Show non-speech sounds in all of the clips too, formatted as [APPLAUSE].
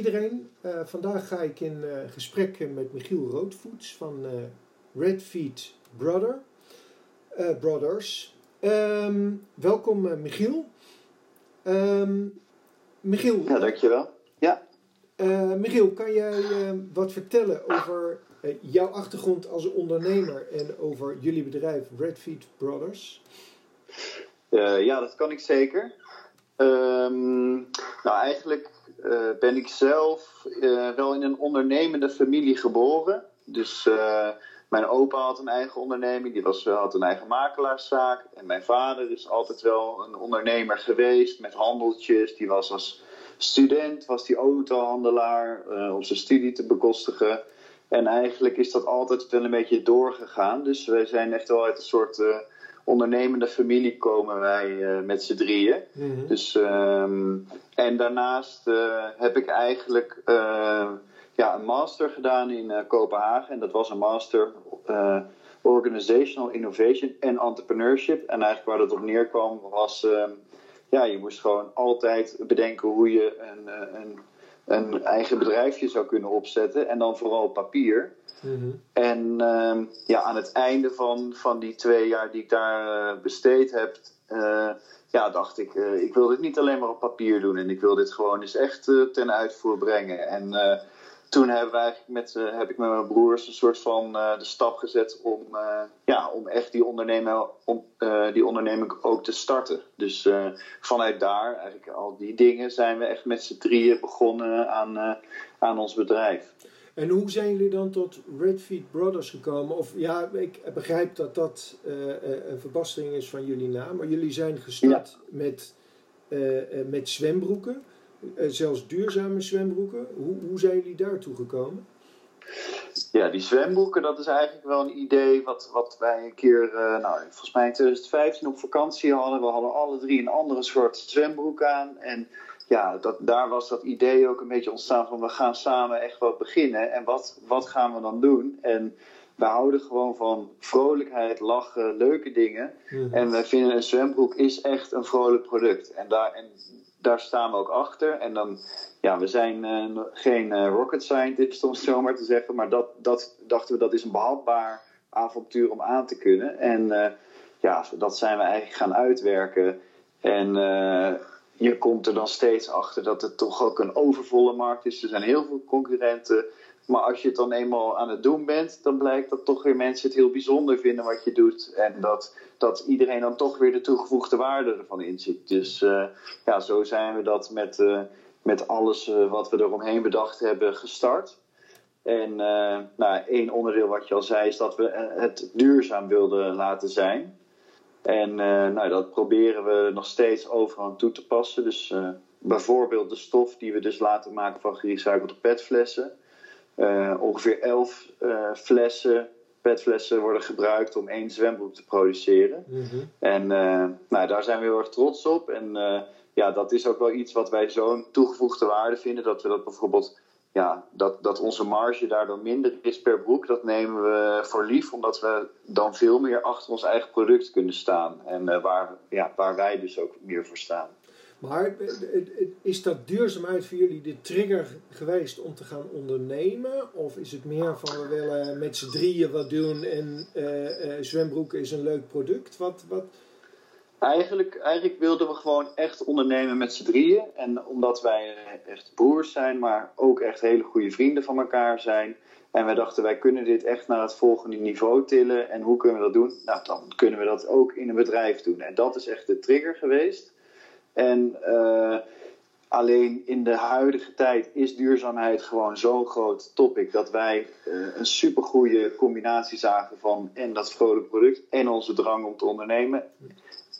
iedereen. Uh, vandaag ga ik in uh, gesprek met Michiel Roodvoets van uh, Redfeet Brother, Brothers. Um, welkom Michiel. Um, Michiel. Ja, dankjewel. Ja. Michiel, kan jij wat vertellen over jouw achtergrond als ondernemer en over jullie bedrijf Redfeet Brothers? ja, dat kan ik zeker. Um, nou, eigenlijk uh, ben ik zelf uh, wel in een ondernemende familie geboren. Dus uh, mijn opa had een eigen onderneming, die was, had een eigen makelaarszaak. En mijn vader is altijd wel een ondernemer geweest met handeltjes. Die was als student, was die autohandelaar om zijn studie te bekostigen. En eigenlijk is dat altijd wel een beetje doorgegaan. Dus wij zijn echt wel uit een soort ondernemende familie komen wij uh, met z'n drieën. Mhm. dus, um, en daarnaast uh, heb ik eigenlijk uh, ja, een master gedaan in Kopenhagen. En dat was een master Organizational Innovation en Entrepreneurship. En eigenlijk waar dat op neerkwam was... Ehm, ja, je moest gewoon altijd bedenken hoe je een, een, een eigen bedrijfje zou kunnen opzetten. En dan vooral papier. Mhm. En uh, ja, aan het einde van, van die twee jaar die ik daar uh, besteed heb, uh, ja, dacht ik, uh, ik wil dit niet alleen maar op papier doen. En ik wil dit gewoon eens echt ten uitvoer brengen. En toen hebben wij met, heb ik met mijn broers een soort van de stap gezet om, ja, om echt die, ondernemer, om, die onderneming ook te starten. Dus vanuit daar, eigenlijk al die dingen, zijn we echt met z'n drieën begonnen aan, aan ons bedrijf. En hoe zijn jullie dan tot Redfeet Brothers gekomen? Of ja, ik begrijp dat dat uh, een verbastering is van jullie naam, maar jullie zijn gestart met, uh, met zwembroeken, zelfs duurzame zwembroeken. Hoe, hoe zijn jullie daartoe gekomen? Ja, die zwembroeken, dat is eigenlijk wel een idee wat, wat wij een keer, nou, volgens mij in 2015 op vakantie hadden. We hadden alle drie een andere soort zwembroek aan. En ja, dat, daar was dat idee ook een beetje ontstaan van we gaan samen echt wat beginnen. En wat, wat gaan we dan doen? En we houden gewoon van vrolijkheid, lachen, leuke dingen. En we vinden een zwembroek is echt een vrolijk product. En daar, en daar staan we ook achter. En dan, ja, we zijn uh, geen uh, rocket scientist om het zo maar te zeggen. Maar dat, dat dachten we, dat is een behapbaar avontuur om aan te kunnen. En uh, ja, dat zijn we eigenlijk gaan uitwerken. En je komt er dan steeds achter dat het toch ook een overvolle markt is. Er zijn heel veel concurrenten. Maar als je het dan eenmaal aan het doen bent, dan blijkt dat toch weer mensen het heel bijzonder vinden wat je doet. En dat, dat iedereen dan toch weer de toegevoegde waarde ervan inziet. Dus uh, ja, zo zijn we dat met, uh, met alles uh, wat we eromheen bedacht hebben gestart. En nou, één onderdeel wat je al zei is dat we het duurzaam wilden laten zijn. En uh, nou, dat proberen we nog steeds overal toe te passen. Dus uh, bijvoorbeeld de stof die we dus laten maken van gerecyclede petflessen. Uh, ongeveer 11 flessen, petflessen worden gebruikt om één zwembroek te produceren. Mm -hmm. En nou, daar zijn we heel erg trots op. En ja, dat is ook wel iets wat wij zo'n toegevoegde waarde vinden. Dat we dat bijvoorbeeld ja, dat, dat onze marge daardoor minder is per broek, dat nemen we voor lief, omdat we dan veel meer achter ons eigen product kunnen staan. En uh, waar, ja, waar wij dus ook meer voor staan. Maar eh, is dat duurzaamheid voor jullie de trigger geweest om te gaan ondernemen? Of is het meer van we willen met z'n drieën wat doen en zwembroeken is een leuk product? Wat, wat, Eigenlijk, eigenlijk wilden we gewoon echt ondernemen met z'n drieën. En omdat wij echt broers zijn, maar ook echt hele goede vrienden van elkaar zijn. En wij dachten, wij kunnen dit echt naar het volgende niveau tillen. En hoe kunnen we dat doen? Nou, dan kunnen we dat ook in een bedrijf doen. En dat is echt de trigger geweest. En uh, alleen in de huidige tijd is duurzaamheid gewoon zo'n groot topic dat wij uh, een supergoeie combinatie zagen van en dat vrolijk product en onze drang om te ondernemen.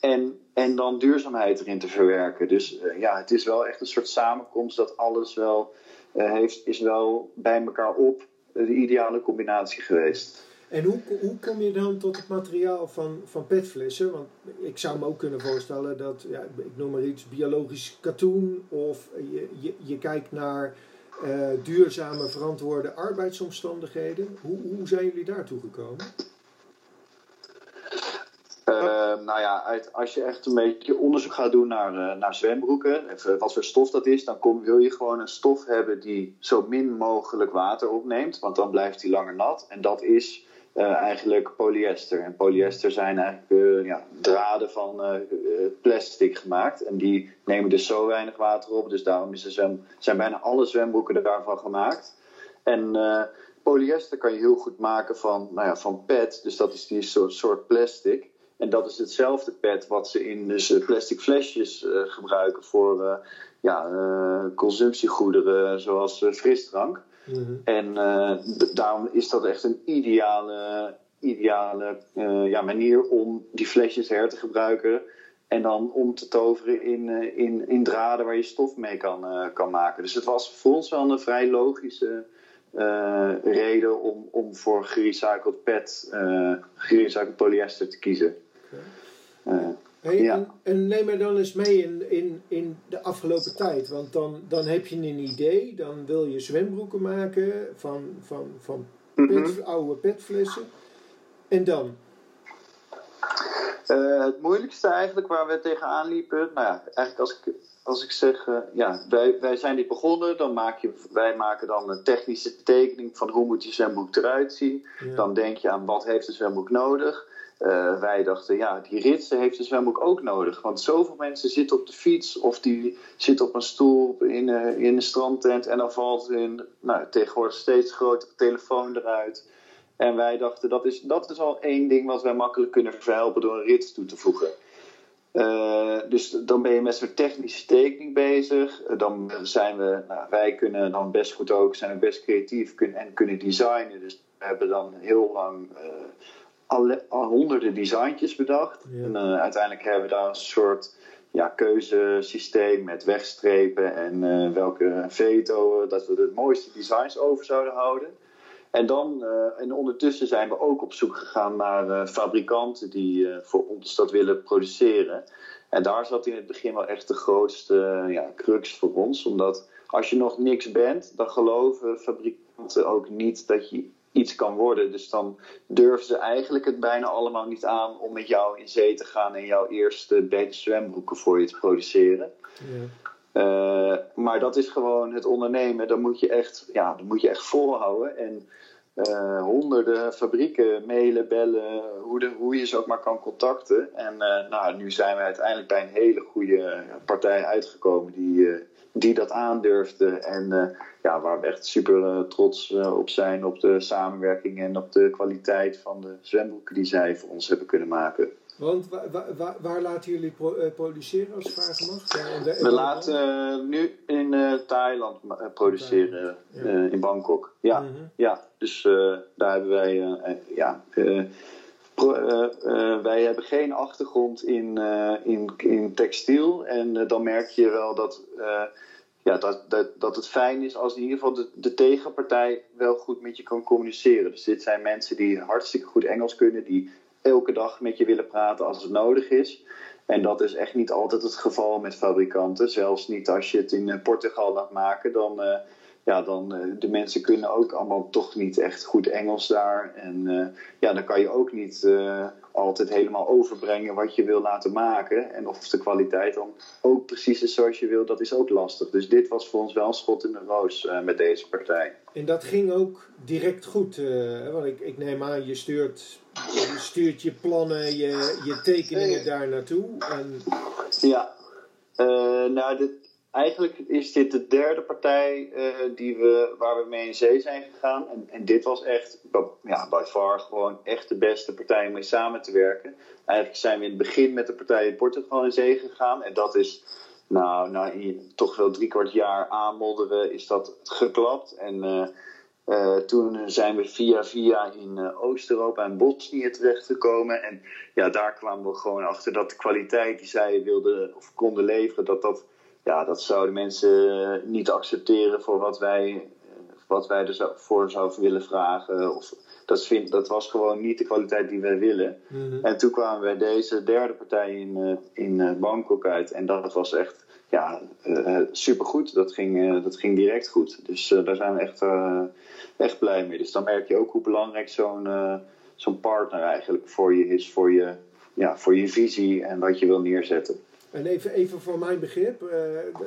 En, en dan duurzaamheid erin te verwerken. Dus uh, ja, het is wel echt een soort samenkomst dat alles wel uh, heeft, is wel bij elkaar op de ideale combinatie geweest. En hoe, hoe kom je dan tot het materiaal van, van petflessen? Want ik zou me ook kunnen voorstellen dat, ja, ik noem maar iets, biologisch katoen of je, je, kijkt naar duurzame verantwoorde arbeidsomstandigheden. Hoe, hoe zijn jullie daartoe gekomen? Nou ja, uit, als je echt een beetje onderzoek gaat doen naar, naar zwembroeken, even wat voor stof dat is, dan kom, wil je gewoon een stof hebben die zo min mogelijk water opneemt, want dan blijft die langer nat. En dat is eigenlijk polyester. En polyester zijn eigenlijk ja, draden van plastic gemaakt. En die nemen dus zo weinig water op, dus daarom is er zijn bijna alle zwembroeken daarvan gemaakt. En polyester kan je heel goed maken van, nou ja, van PET, dus dat is die soort, soort plastic. En dat is hetzelfde PET wat ze in dus plastic flesjes uh, gebruiken voor uh, ja, uh, consumptiegoederen zoals frisdrank. Mm -hmm. En daarom is dat echt een ideale, ideale ja, manier om die flesjes her te gebruiken. En dan om te toveren in, in, in draden waar je stof mee kan, kan maken. Dus het was voor ons wel een vrij logische uh, reden om, om voor gerecycled PET, uh, gerecycled polyester te kiezen. Uh, hey, ja. en, en, neem me dan eens mee in, in, in de afgelopen tijd. Want dan, dan heb je een idee, dan wil je zwembroeken maken van, van, van pet, mm -hmm. oude petflessen. En dan? het moeilijkste eigenlijk waar we tegenaan liepen, nou ja, eigenlijk als ik als ik zeg, uh, ja, wij, wij zijn dit begonnen, dan maak je, wij maken dan een technische tekening van hoe moet je zwembroek eruit zien. Dan denk je aan wat heeft een zwembroek nodig. Uh, wij dachten, ja, die ritsen heeft een zwembroek ook nodig. Want zoveel mensen zitten op de fiets of die zitten op een stoel in, uh, in een strandtent en dan valt hun nou, tegenwoordig steeds grotere telefoon eruit. En wij dachten, dat is, dat is al één ding wat wij makkelijk kunnen verhelpen door een rits toe te voegen. Uh, dus dan ben je met zo'n technische tekening bezig. Dan zijn we, nou, wij kunnen dan best goed ook, zijn we best creatief kunnen, en kunnen designen. Dus we hebben dan heel lang alle, al honderden designtjes bedacht. Ja. En uiteindelijk hebben we daar een soort ja, keuzesysteem met wegstrepen en welke veto, dat we de mooiste designs over zouden houden. En, dan, uh, en ondertussen zijn we ook op zoek gegaan naar fabrikanten die voor ons dat willen produceren. En daar zat in het begin wel echt de grootste ja, crux voor ons. Omdat als je nog niks bent, dan geloven fabrikanten ook niet dat je iets kan worden. Dus dan durven ze eigenlijk het bijna allemaal niet aan om met jou in zee te gaan en jouw eerste batch zwembroeken voor je te produceren. Ja. maar dat is gewoon het ondernemen. Dan moet je echt, ja, dan moet je echt volhouden. En uh, honderden fabrieken mailen, bellen, hoe, de, hoe je ze ook maar kan contacten. En uh, nou, nu zijn we uiteindelijk bij een hele goede partij uitgekomen die, die dat aandurfde. En ja, waar we echt super trots op zijn op de samenwerking en op de kwaliteit van de zwembroeken die zij voor ons hebben kunnen maken. Want waar, laten jullie pro, produceren als het vragen mag? Ja, we laten nu in Thailand produceren, ja. in Bangkok. Ja, -hmm. ja dus daar hebben wij, ja, wij hebben geen achtergrond in, in, in textiel. En dan merk je wel dat, ja, dat, dat, dat het fijn is als in ieder geval de, de tegenpartij wel goed met je kan communiceren. Dus dit zijn mensen die hartstikke goed Engels kunnen, die elke dag met je willen praten als het nodig is. En dat is echt niet altijd het geval met fabrikanten. Zelfs niet als je het in eh, Portugal laat maken, dan, ja, dan uh, de mensen kunnen ook allemaal toch niet echt goed Engels daar. En uh, ja, dan kan je ook niet altijd helemaal overbrengen wat je wil laten maken. En of de kwaliteit dan ook precies is zoals je wil, dat is ook lastig. Dus dit was voor ons wel een schot in de roos met deze partij. En dat ging ook direct goed. want ik, ik neem aan, je stuurt je stuurt je plannen, je, je tekeningen daar naartoe. En... Ja, nou, dit, eigenlijk is dit de derde partij uh, die we, waar we mee in zee zijn gegaan. En, en dit was echt, ja, by far gewoon echt de beste partij om mee samen te werken. Eigenlijk zijn we in het begin met de partij in Portugal in zee gegaan. En dat is, nou, na toch wel drie kwart jaar aanmodderen, is dat geklapt. En... Uh, uh, toen zijn we via via in Oost-Europa en Bosnië terechtgekomen. En ja, daar kwamen we gewoon achter dat de kwaliteit die zij wilden of konden leveren, dat dat, ja, dat zouden mensen niet accepteren voor wat wij, wat wij er voor zouden willen vragen. Of, dat, vind, dat was gewoon niet de kwaliteit die wij willen. Mm -hmm. En toen kwamen we deze derde partij in, uh, in Bangkok uit. En dat was echt ja, uh, supergoed. Dat ging, uh, dat ging direct goed. Dus uh, daar zijn we echt, echt blij mee. Dus dan merk je ook hoe belangrijk zo'n zo'n partner eigenlijk voor je is, voor je, ja, voor je visie en wat je wil neerzetten. En even, even voor mijn begrip, uh,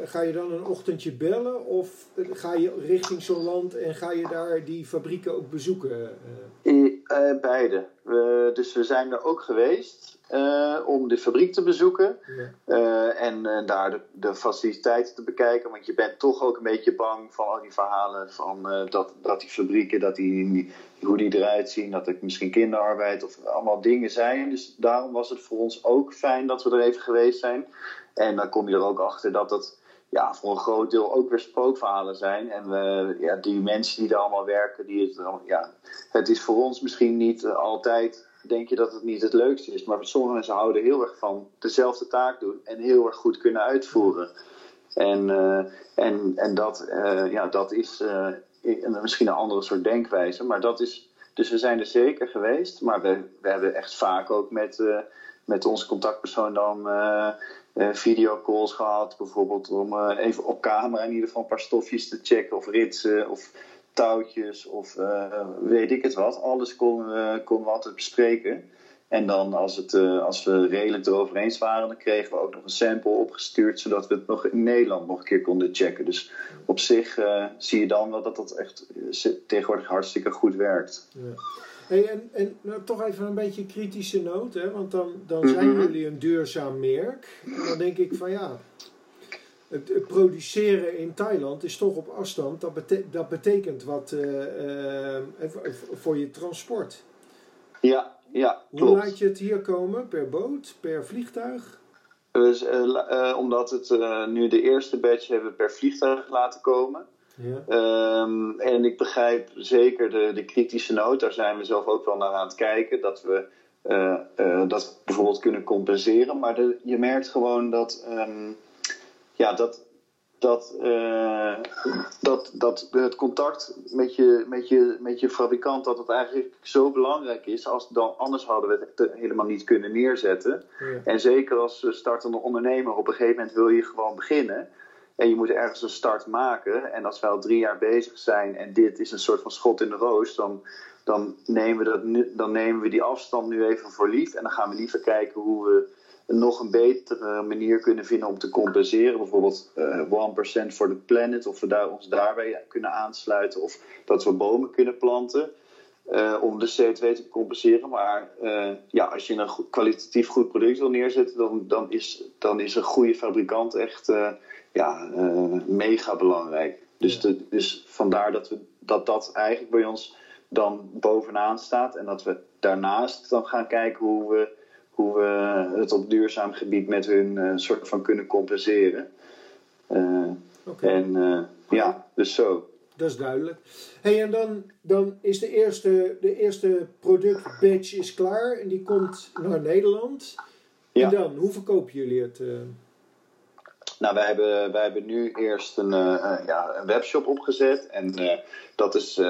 ga je dan een ochtendje bellen of ga je richting zo'n land en ga je daar die fabrieken ook bezoeken? Uh, beide. dus we zijn er ook geweest. Uh, om de fabriek te bezoeken uh, en uh, daar de, de, faciliteiten te bekijken. Want je bent toch ook een beetje bang van al die verhalen van dat, dat die fabrieken, dat die, hoe die eruit zien, dat er misschien kinderarbeid of allemaal dingen zijn. Dus daarom was het voor ons ook fijn dat we er even geweest zijn. En dan kom je er ook achter dat het ja, voor een groot deel ook weer spookverhalen zijn. En we, ja, die mensen die daar allemaal werken, die het, ja, het is voor ons misschien niet altijd denk je dat het niet het leukste is. Maar sommige mensen houden heel erg van dezelfde taak doen en heel erg goed kunnen uitvoeren. En, uh, en, en dat, uh, ja, dat is uh, misschien een andere soort denkwijze. Maar dat is. Dus we zijn er zeker geweest. Maar we, we hebben echt vaak ook met, met onze contactpersoon dan videocalls gehad. Bijvoorbeeld om even op camera in ieder geval een paar stofjes te checken of ritsen. Of touwtjes of uh, weet ik het wat. Alles konden we, konden we altijd bespreken. En dan als, het, uh, als we redelijk erover eens waren, dan kregen we ook nog een sample opgestuurd, zodat we het nog in Nederland nog een keer konden checken. Dus op zich uh, zie je dan wel dat dat echt tegenwoordig hartstikke goed werkt. Ja. Hey, en en nou, toch even een beetje kritische noot, hè? want dan, dan zijn mm -hmm. jullie een duurzaam merk. En dan denk ik van ja, het, produceren in Thailand is toch op afstand. Dat, dat betekent wat uh, uh, voor je transport. Ja, ja. Klopt. Hoe laat je het hier komen? Per boot? Per vliegtuig? Dus, uh, omdat het nu de eerste batch hebben we per vliegtuig laten komen. Ja. Um, en ik begrijp zeker de, de kritische noot. Daar zijn we zelf ook wel naar aan het kijken. Dat we dat bijvoorbeeld kunnen compenseren. Maar de, je merkt gewoon dat. Um, ja, dat, dat, uh, dat, dat het contact met je, met, je, met je fabrikant, dat het eigenlijk zo belangrijk is. Als dan, anders hadden we het helemaal niet kunnen neerzetten. Ja. En zeker als startende ondernemer, op een gegeven moment wil je gewoon beginnen. En je moet ergens een start maken. En als we al drie jaar bezig zijn en dit is een soort van schot in de roos, dan, dan, nemen, we dat nu, dan nemen we die afstand nu even voor lief. En dan gaan we liever kijken hoe we nog een betere manier kunnen vinden om te compenseren. Bijvoorbeeld uh, 1% voor de planet, of we daar, ons daarbij kunnen aansluiten, of dat we bomen kunnen planten. Uh, om de CO2 te compenseren. Maar uh, ja, als je een goed, kwalitatief goed product wil neerzetten, dan, dan, is, dan is een goede fabrikant echt uh, ja, mega belangrijk. Dus, de, dus vandaar dat, we, dat dat eigenlijk bij ons dan bovenaan staat. En dat we daarnaast dan gaan kijken hoe we hoe we het op duurzaam gebied met hun uh, soort van kunnen compenseren. Uh, okay. En uh, ja, dus zo. Dat is duidelijk. Hey, en dan, dan is de eerste, de eerste productbatch is klaar en die komt naar Nederland. Ja. En dan, hoe verkopen jullie het? Nou, wij hebben, wij hebben nu eerst een, uh, ja, een webshop opgezet. En uh, dat is,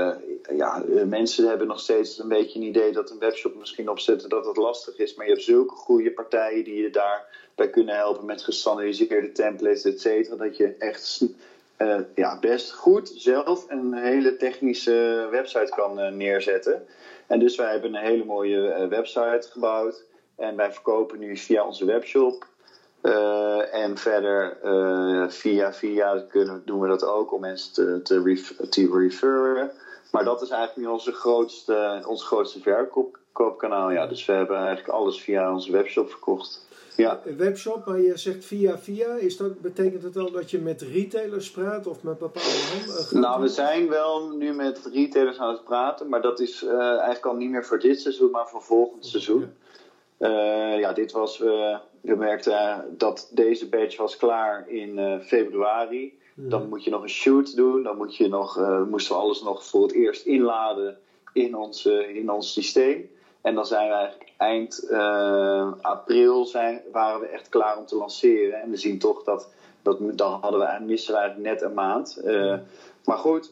ja, mensen hebben nog steeds een beetje een idee dat een webshop misschien opzetten dat het lastig is. Maar je hebt zulke goede partijen die je daarbij kunnen helpen met gestandardiseerde templates, et cetera. Dat je echt ja, best goed zelf een hele technische website kan neerzetten. En dus wij hebben een hele mooie website gebouwd. En wij verkopen nu via onze webshop uh, en verder uh, via via kunnen, doen we dat ook om mensen te, te, ref, te referen. Maar dat is eigenlijk nu onze grootste, ons grootste verkoopkanaal. Ja. Dus we hebben eigenlijk alles via onze webshop verkocht. Ja. Webshop, maar je zegt via via. Is dat, betekent het dan dat je met retailers praat of met bepaalde handen? Nou, we zijn wel nu met retailers aan het praten. Maar dat is uh, eigenlijk al niet meer voor dit seizoen, maar voor volgend seizoen. Ja, ja dit was we merkten dat deze batch was klaar in februari. Mm. Dan moet je nog een shoot doen. Dan moet je nog, uh, moesten we alles nog voor het eerst inladen in ons, uh, in ons systeem. En dan zijn we eigenlijk eind april zijn, waren we echt klaar om te lanceren. En we zien toch dat, dat dan hadden we, missen we eigenlijk net een maand. Mm. Maar goed,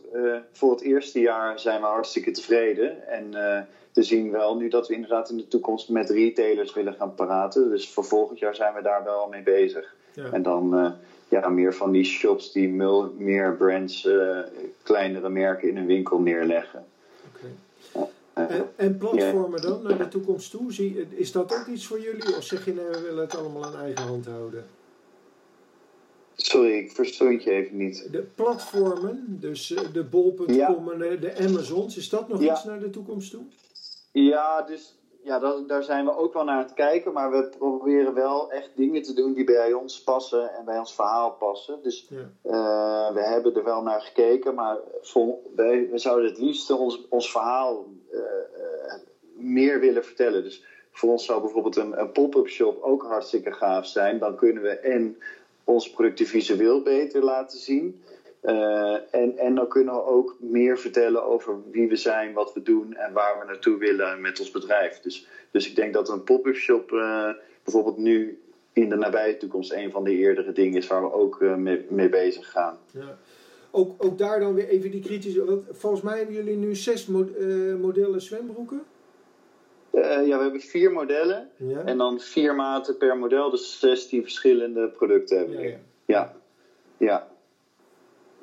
voor het eerste jaar zijn we hartstikke tevreden. En we zien wel nu dat we inderdaad in de toekomst met retailers willen gaan praten. Dus voor volgend jaar zijn we daar wel mee bezig. Ja. En dan uh, ja, meer van die shops die meer brands, uh, kleinere merken in een winkel neerleggen. Okay. Ja. en, en, platformen dan naar de toekomst toe? Zie, is dat ook iets voor jullie? Of zeg je nee, we willen het allemaal aan eigen hand houden? Sorry, ik verstond je even niet. De platformen, dus de bol.com en de Amazons, is dat nog iets naar de toekomst toe? Ja, dus ja, dat, daar zijn we ook wel naar het kijken. Maar we proberen wel echt dingen te doen die bij ons passen en bij ons verhaal passen. Dus uh, we hebben er wel naar gekeken. Maar wij, we zouden het liefst ons, ons verhaal uh, uh, meer willen vertellen. Dus voor ons zou bijvoorbeeld een, een pop-up shop ook hartstikke gaaf zijn. Dan kunnen we en ons producten visueel beter laten zien. Uh, en, en dan kunnen we ook meer vertellen over wie we zijn, wat we doen en waar we naartoe willen met ons bedrijf. Dus, dus ik denk dat een pop-up shop uh, bijvoorbeeld nu in de nabije toekomst een van de eerdere dingen is waar we ook uh, mee, mee, bezig gaan. Ja. Ook, ook daar dan weer even die kritische. Want volgens mij hebben jullie nu zes modellen zwembroeken. ja, we hebben vier modellen ja. en dan vier maten per model, dus 16 verschillende producten hebben we. Ja, ja. ja. ja.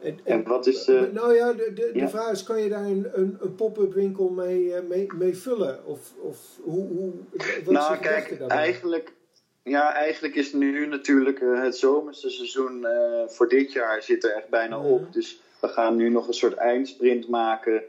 En, en, wat is. Uh, nou ja, de, de, ja. de, vraag is: kan je daar een, een, een pop-up winkel mee, eh, mee, mee vullen? Of, of hoe. hoe wat nou, is kijk, eigenlijk. Ja, eigenlijk is nu natuurlijk uh, het zomerse seizoen uh, voor dit jaar zit er echt bijna op. Mhm. Dus we gaan nu nog een soort eindsprint maken.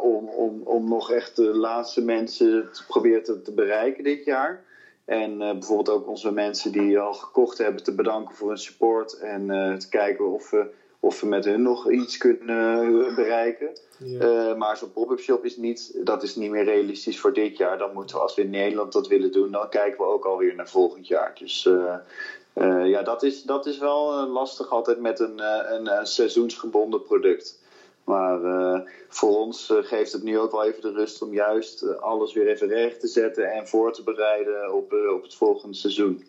om, om, om nog echt de laatste mensen te proberen te, te bereiken dit jaar. En bijvoorbeeld ook onze mensen die al gekocht hebben te bedanken voor hun support. En te kijken of we of we met hun nog iets kunnen eh, bereiken. Uh, maar zo'n pop-up shop is niet, dat is niet meer realistisch voor dit jaar. Dan moeten we, als we in Nederland dat willen doen, dan kijken we ook alweer naar volgend jaar. Dus uh, ja, dat is, dat is wel lastig altijd met een, een, een seizoensgebonden product. Maar voor ons geeft het nu ook wel even de rust om juist alles weer even recht te zetten en voor te bereiden op, op het volgende seizoen.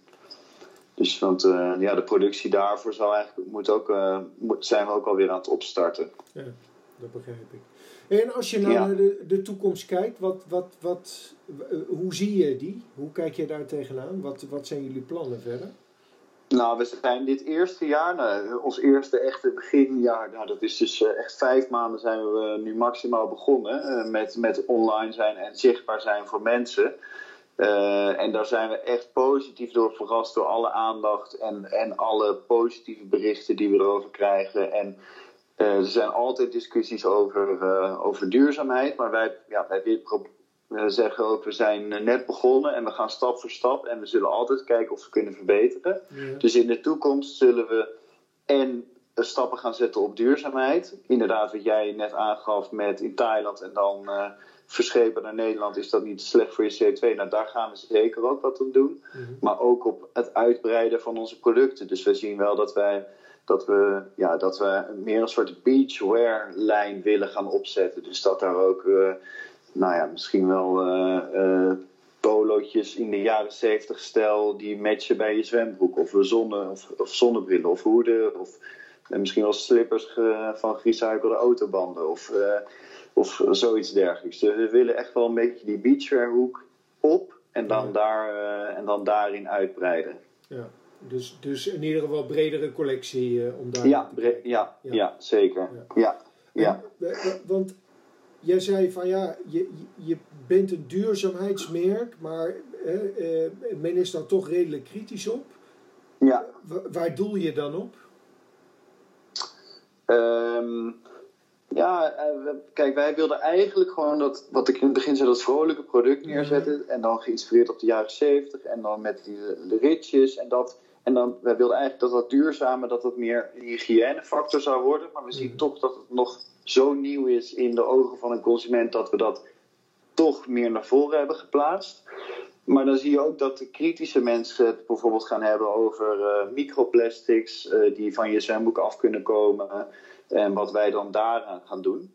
Dus want uh, ja, de productie daarvoor zou eigenlijk, moet ook, uh, zijn we ook alweer aan het opstarten. Ja, dat begrijp ik. En als je nou naar de, de toekomst kijkt, wat, wat, wat, hoe zie je die? Hoe kijk je daar tegenaan? Wat, wat zijn jullie plannen verder? Nou, we zijn dit eerste jaar, nou, ons eerste echte beginjaar, nou, dat is dus uh, echt vijf maanden zijn we nu maximaal begonnen met, met online zijn en zichtbaar zijn voor mensen. Uh, en daar zijn we echt positief door verrast door alle aandacht en, en alle positieve berichten die we erover krijgen. En uh, er zijn altijd discussies over, uh, over duurzaamheid, maar wij, ja, wij zeggen ook, we zijn net begonnen en we gaan stap voor stap en we zullen altijd kijken of we kunnen verbeteren. Ja. Dus in de toekomst zullen we en stappen gaan zetten op duurzaamheid. Inderdaad, wat jij net aangaf met in Thailand en dan verschepen naar Nederland, is dat niet slecht voor je CO2? Nou, daar gaan we zeker ook wat op doen. Mhm. Maar ook op het uitbreiden van onze producten. Dus we zien wel dat wij dat we, ja, dat we meer een soort beachwear-lijn willen gaan opzetten. Dus dat daar ook, uh, nou ja, misschien wel uh, uh, polootjes in de jaren 70 stijl die matchen bij je zwembroek. Of, zonne, of, of zonnebrillen of hoeden. Of misschien wel slippers van gerecyclede autobanden. Of of zoiets dergelijks. Dus we willen echt wel een beetje die beachwearhoek op en dan, daar, uh, en dan daarin uitbreiden. Ja, dus, dus in ieder geval bredere collectie uh, om daar ja, te ja, ja, ja, zeker. Ja. ja. En, want jij zei van ja, je, je bent een duurzaamheidsmerk, maar eh, men is daar toch redelijk kritisch op. Ja. waar doel je dan op? Um, ja, eh, kijk, wij wilden eigenlijk gewoon dat, wat ik in het begin zei, dat vrolijke product neerzetten. En dan geïnspireerd op de jaren 70 en dan met die, de ritjes en dat. En dan, wij wilden eigenlijk dat dat duurzame, dat dat meer een hygiënefactor zou worden. Maar we zien mhm. toch dat het nog zo nieuw is in de ogen van een consument dat we dat toch meer naar voren hebben geplaatst. Maar dan zie je ook dat de kritische mensen het bijvoorbeeld gaan hebben over uh, microplastics uh, die van je zwemboek af kunnen komen. En wat wij dan daaraan gaan doen.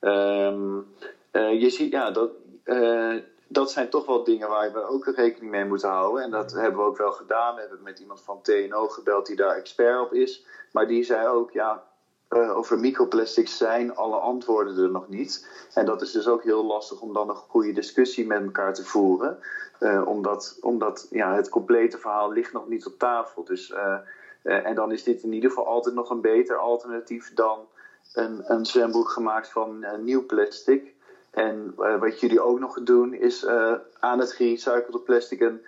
Um, je ziet, ja, dat, uh, dat zijn toch wel dingen waar we ook rekening mee moeten houden. En dat hebben we ook wel gedaan. We hebben met iemand van TNO gebeld die daar expert op is. Maar die zei ook, ja, uh, over microplastics zijn alle antwoorden er nog niet. En dat is dus ook heel lastig om dan een goede discussie met elkaar te voeren. Omdat omdat ja, het complete verhaal ligt nog niet op tafel. Dus uh, en dan is dit in ieder geval altijd nog een beter alternatief dan een, een zwembroek gemaakt van uh, nieuw plastic. En wat jullie ook nog doen, is aan het gerecyclede plastic een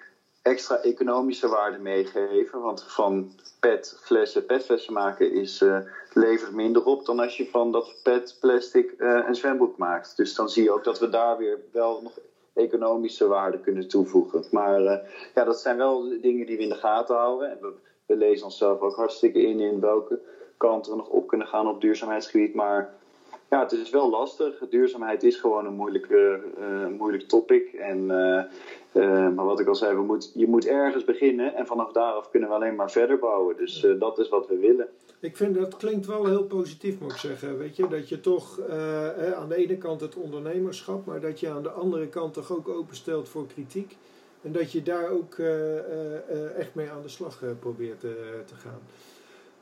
extra economische waarde meegeven. Want van petflessen petflessen maken is, levert minder op dan als je van dat petplastic uh, een zwembroek maakt. Dus dan zie je ook dat we daar weer wel nog economische waarde kunnen toevoegen. Maar ja, dat zijn wel dingen die we in de gaten houden. En we lezen onszelf ook hartstikke in in welke kanten we nog op kunnen gaan op duurzaamheidsgebied. Maar ja, het is wel lastig. Duurzaamheid is gewoon een moeilijke, uh, moeilijk topic. En, uh, uh, maar wat ik al zei, we moet, je moet ergens beginnen. En vanaf daaraf kunnen we alleen maar verder bouwen. Dus dat is wat we willen. Ik vind dat klinkt wel heel positief, moet ik zeggen. Weet je, dat je toch aan de ene kant het ondernemerschap, maar dat je aan de andere kant toch ook openstelt voor kritiek. En dat je daar ook echt mee aan de slag probeert te gaan.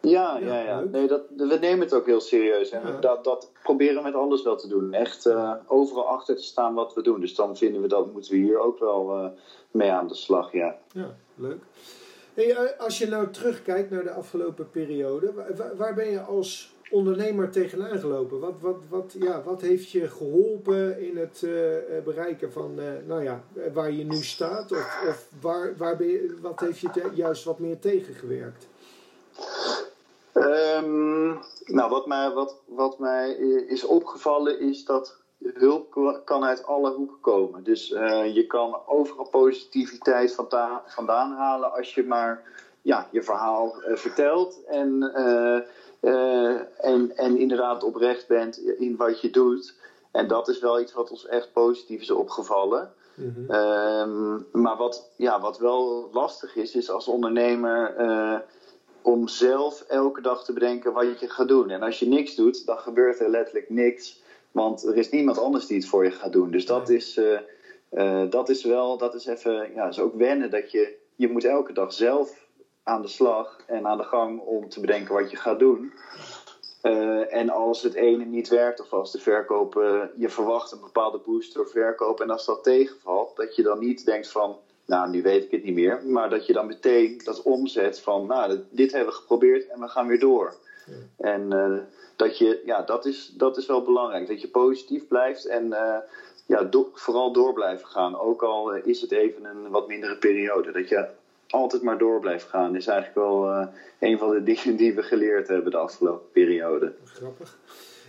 Ja, ja, ja. Nee, dat, we nemen het ook heel serieus. En dat, dat proberen we met alles wel te doen. Echt uh, overal achter te staan wat we doen. Dus dan vinden we dat moeten we hier ook wel uh, mee aan de slag, ja. Ja, leuk. Hey, eh, als je nou terugkijkt naar de afgelopen periode, waar, waar ben je als ondernemer tegenaan gelopen? Wat, wat, wat, ja, wat heeft je geholpen in het uh, bereiken van uh, nou ja, waar je nu staat? Of, of waar, waar ben je, wat heeft je juist wat meer tegengewerkt? Um, nou, wat mij, wat, wat mij is opgevallen is dat hulp kan uit alle hoeken komen. Dus je kan overal positiviteit vandaan, vandaan halen als je maar ja, je verhaal vertelt en, uh, en, en inderdaad oprecht bent in wat je doet. En dat is wel iets wat ons echt positief is opgevallen. Mm -hmm. um, maar wat, ja, wat wel lastig is, is als ondernemer om zelf elke dag te bedenken wat je gaat doen. En als je niks doet, dan gebeurt er letterlijk niks. Want er is niemand anders die het voor je gaat doen. Dus dat, is, uh, uh, dat is wel, dat is even, ja, is ook wennen dat je, je moet elke dag zelf aan de slag en aan de gang om te bedenken wat je gaat doen. Uh, en als het ene niet werkt, of als de verkoop, je verwacht een bepaalde boost door verkoop, en als dat tegenvalt, dat je dan niet denkt van, nou, nu weet ik het niet meer. Maar dat je dan meteen dat omzet van, nou, dit hebben we geprobeerd en we gaan weer door. Ja. En uh, dat je, ja, dat is, dat is wel belangrijk. Dat je positief blijft en ja, do vooral door blijven gaan. Ook al is het even een wat mindere periode. Dat je altijd maar door blijft gaan is eigenlijk wel uh, een van de [LAUGHS] dingen die we geleerd hebben de afgelopen periode. Grappig.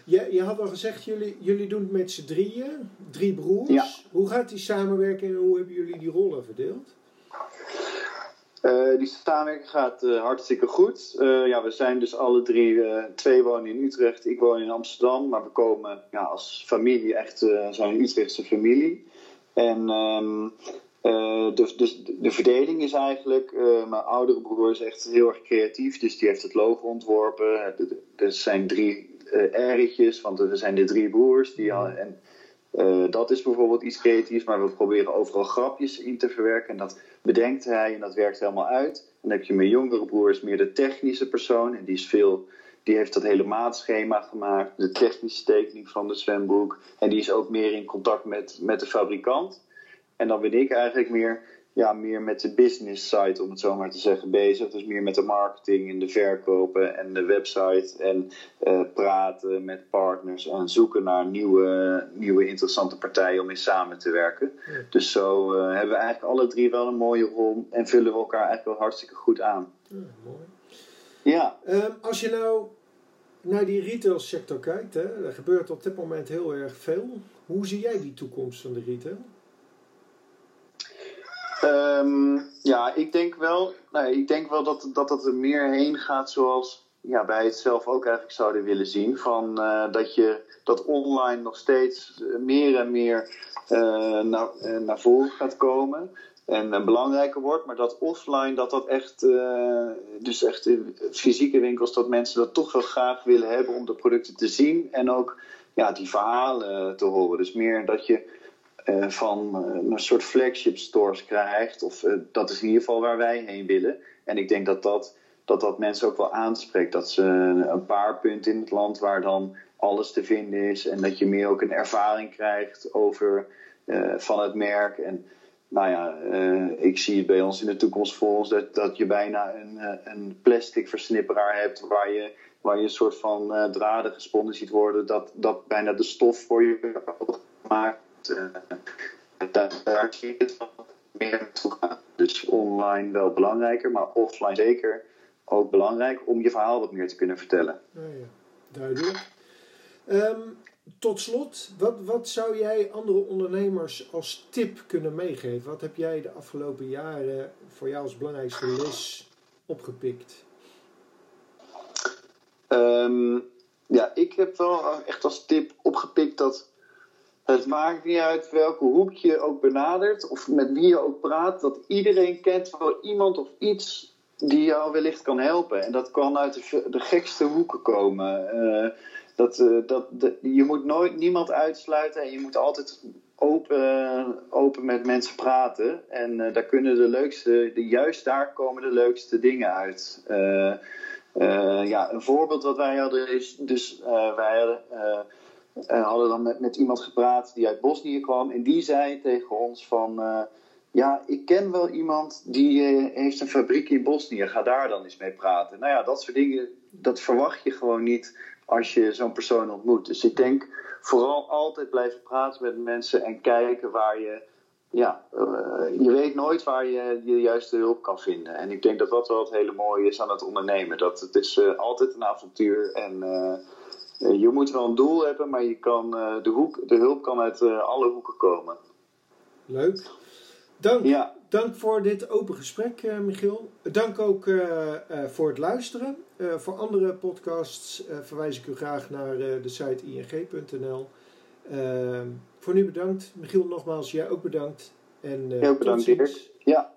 Je, je had al gezegd, jullie, jullie doen het met z'n drieën, drie broers. Ja. Hoe gaat die samenwerking en hoe hebben jullie die rollen verdeeld? Uh, die samenwerking gaat uh, hartstikke goed. Uh, ja, we zijn dus alle drie, twee wonen in Utrecht, ik woon in Amsterdam, maar we komen ja, als familie echt, zijn een Utrechtse familie. En um, dus de verdeling is eigenlijk, mijn oudere broer is echt heel erg creatief, dus die heeft het logo ontworpen. Er zijn drie uh, want er zijn de drie broers. Die, en, uh, dat is bijvoorbeeld iets creatiefs, maar we proberen overal grapjes in te verwerken. En dat bedenkt hij en dat werkt helemaal uit. Dan heb je mijn jongere broer, is meer de technische persoon. En die, is veel, die heeft dat hele maatschema gemaakt, de technische tekening van de zwembroek. En die is ook meer in contact met, met de fabrikant. En dan ben ik eigenlijk meer ja, meer met de business side, om het zo maar te zeggen, bezig. Dus meer met de marketing en de verkopen en de website. En uh, praten met partners en zoeken naar nieuwe, nieuwe interessante partijen om in samen te werken. Ja. Dus zo uh, hebben we eigenlijk alle drie wel een mooie rol en vullen we elkaar eigenlijk wel hartstikke goed aan. Ja, mooi. Ja. Um, als je nou naar die retailsector kijkt, hè, er gebeurt op dit moment heel erg veel. Hoe zie jij die toekomst van de retail? Um, ja, ik denk wel, nou, ik denk wel dat, dat dat er meer heen gaat zoals ja, wij het zelf ook eigenlijk zouden willen zien. Van, uh, dat, je, dat online nog steeds meer en meer uh, naar, uh, naar voren gaat komen. En belangrijker wordt, maar dat offline, dat dat echt, dus echt in fysieke winkels, dat mensen dat toch wel graag willen hebben om de producten te zien en ook ja, die verhalen te horen. Dus meer dat je uh, van uh, een soort flagship stores krijgt. Of uh, dat is in ieder geval waar wij heen willen. En ik denk dat dat, dat dat mensen ook wel aanspreekt. Dat ze een paar punten in het land waar dan alles te vinden is. En dat je meer ook een ervaring krijgt over van het merk. En nou ja, ik zie het bij ons in de toekomst voor ons dat, dat je bijna een, een plastic versnipperaar hebt waar je, waar je een soort van draden gesponnen ziet worden. Dat, dat bijna de stof voor je gemaakt. Daar, zie je het meer naartoe gaan. Dus online wel belangrijker, maar offline zeker ook belangrijk om je verhaal wat meer te kunnen vertellen. Ja, ja. duidelijk. Ehm, tot slot, wat, wat zou jij andere ondernemers als tip kunnen meegeven? Wat heb jij de afgelopen jaren voor jou als belangrijkste les opgepikt? Ehm, ja, ik heb wel echt als tip opgepikt dat het maakt niet uit welke hoek je ook benadert of met wie je ook praat, dat iedereen kent wel iemand of iets die jou wellicht kan helpen. En dat kan uit de, de gekste hoeken komen. Uh, dat, uh, dat, je moet nooit niemand uitsluiten en je moet altijd open, open met mensen praten. En daar kunnen de leukste, de, juist daar komen de leukste dingen uit. ja, een voorbeeld wat wij hadden is, dus wij hadden, hadden dan met, met iemand gepraat die uit Bosnië kwam. En die zei tegen ons van ja, ik ken wel iemand die uh, heeft een fabriek in Bosnië. Ga daar dan eens mee praten. Nou ja, dat soort dingen, dat verwacht je gewoon niet als je zo'n persoon ontmoet. Dus ik denk vooral altijd blijven praten met mensen en kijken waar je. Ja, uh, je weet nooit waar je de juiste hulp kan vinden. En ik denk dat dat wel het hele mooie is aan het ondernemen. Dat het is uh, altijd een avontuur en je moet wel een doel hebben, maar je kan, de, hoek, de hulp kan uit alle hoeken komen. Leuk. Dank, ja. dank voor dit open gesprek, Michiel. Dank ook voor het luisteren. voor andere podcasts verwijs ik u graag naar de site ing.nl. Ehm, voor nu bedankt. Michiel, nogmaals, jij ook bedankt. En, Heel bedankt, Ja.